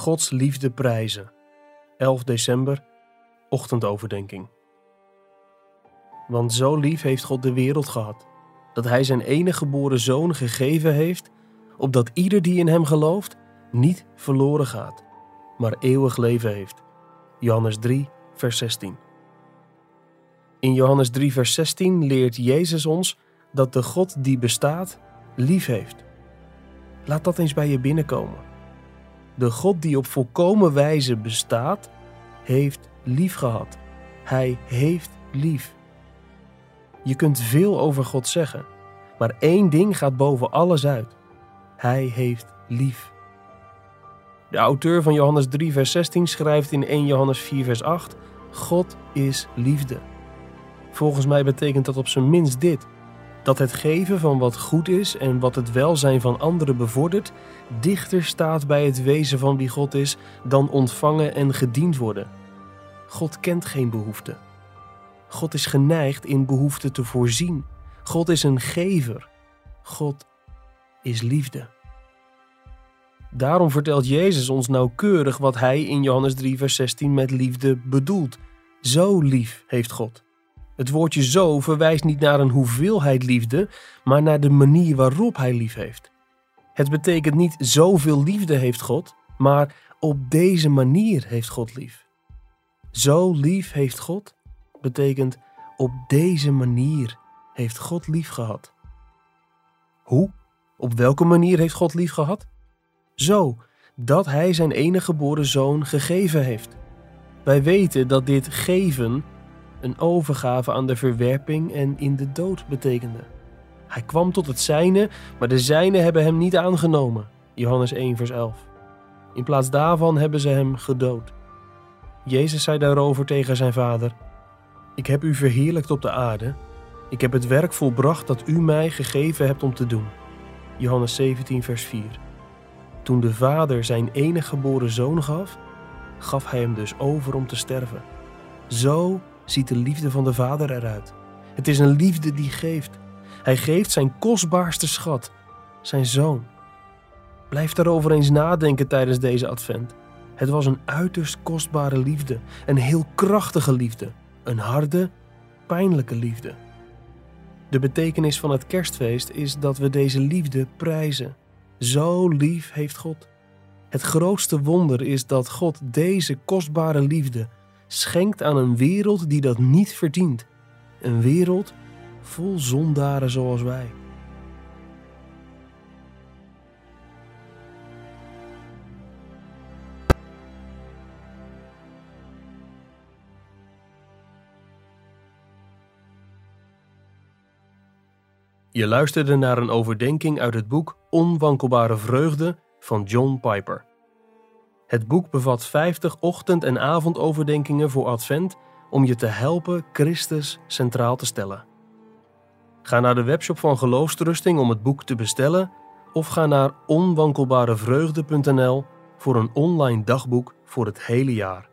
Gods liefde prijzen. 11 december, ochtendoverdenking. Want zo lief heeft God de wereld gehad, dat Hij zijn enige geboren zoon gegeven heeft, opdat ieder die in Hem gelooft niet verloren gaat, maar eeuwig leven heeft. Johannes 3, vers 16. In Johannes 3, vers 16 leert Jezus ons dat de God die bestaat, lief heeft. Laat dat eens bij je binnenkomen. De God die op volkomen wijze bestaat, heeft lief gehad. Hij heeft lief. Je kunt veel over God zeggen, maar één ding gaat boven alles uit. Hij heeft lief. De auteur van Johannes 3, vers 16 schrijft in 1 Johannes 4, vers 8: God is liefde. Volgens mij betekent dat op zijn minst dit: dat het geven van wat goed is en wat het welzijn van anderen bevordert, dichter staat bij het wezen van wie God is dan ontvangen en gediend worden. God kent geen behoefte. God is geneigd in behoefte te voorzien. God is een gever. God is liefde. Daarom vertelt Jezus ons nauwkeurig wat hij in Johannes 3, vers 16 met liefde bedoelt. Zo lief heeft God. Het woordje zo verwijst niet naar een hoeveelheid liefde, maar naar de manier waarop hij lief heeft. Het betekent niet zoveel liefde heeft God, maar op deze manier heeft God lief. Zo lief heeft God betekent op deze manier heeft God lief gehad. Hoe? Op welke manier heeft God lief gehad? Zo, dat Hij zijn enige geboren zoon gegeven heeft. Wij weten dat dit geven een overgave aan de verwerping en in de dood betekende. Hij kwam tot het zijne, maar de zijnen hebben hem niet aangenomen. Johannes 1, vers 11. In plaats daarvan hebben ze hem gedood. Jezus zei daarover tegen zijn vader: Ik heb u verheerlijkt op de aarde. Ik heb het werk volbracht dat u mij gegeven hebt om te doen. Johannes 17, vers 4. Toen de vader zijn enige geboren zoon gaf, gaf hij hem dus over om te sterven. Zo ziet de liefde van de Vader eruit. Het is een liefde die geeft. Hij geeft zijn kostbaarste schat, zijn zoon. Blijf daarover eens nadenken tijdens deze advent. Het was een uiterst kostbare liefde, een heel krachtige liefde, een harde, pijnlijke liefde. De betekenis van het kerstfeest is dat we deze liefde prijzen. Zo lief heeft God. Het grootste wonder is dat God deze kostbare liefde schenkt aan een wereld die dat niet verdient. Een wereld vol zondaren zoals wij. Je luisterde naar een overdenking uit het boek Onwankelbare Vreugde van John Piper. Het boek bevat 50 ochtend- en avondoverdenkingen voor Advent om je te helpen Christus centraal te stellen. Ga naar de webshop van Geloofstrusting om het boek te bestellen of ga naar onwankelbarevreugde.nl voor een online dagboek voor het hele jaar.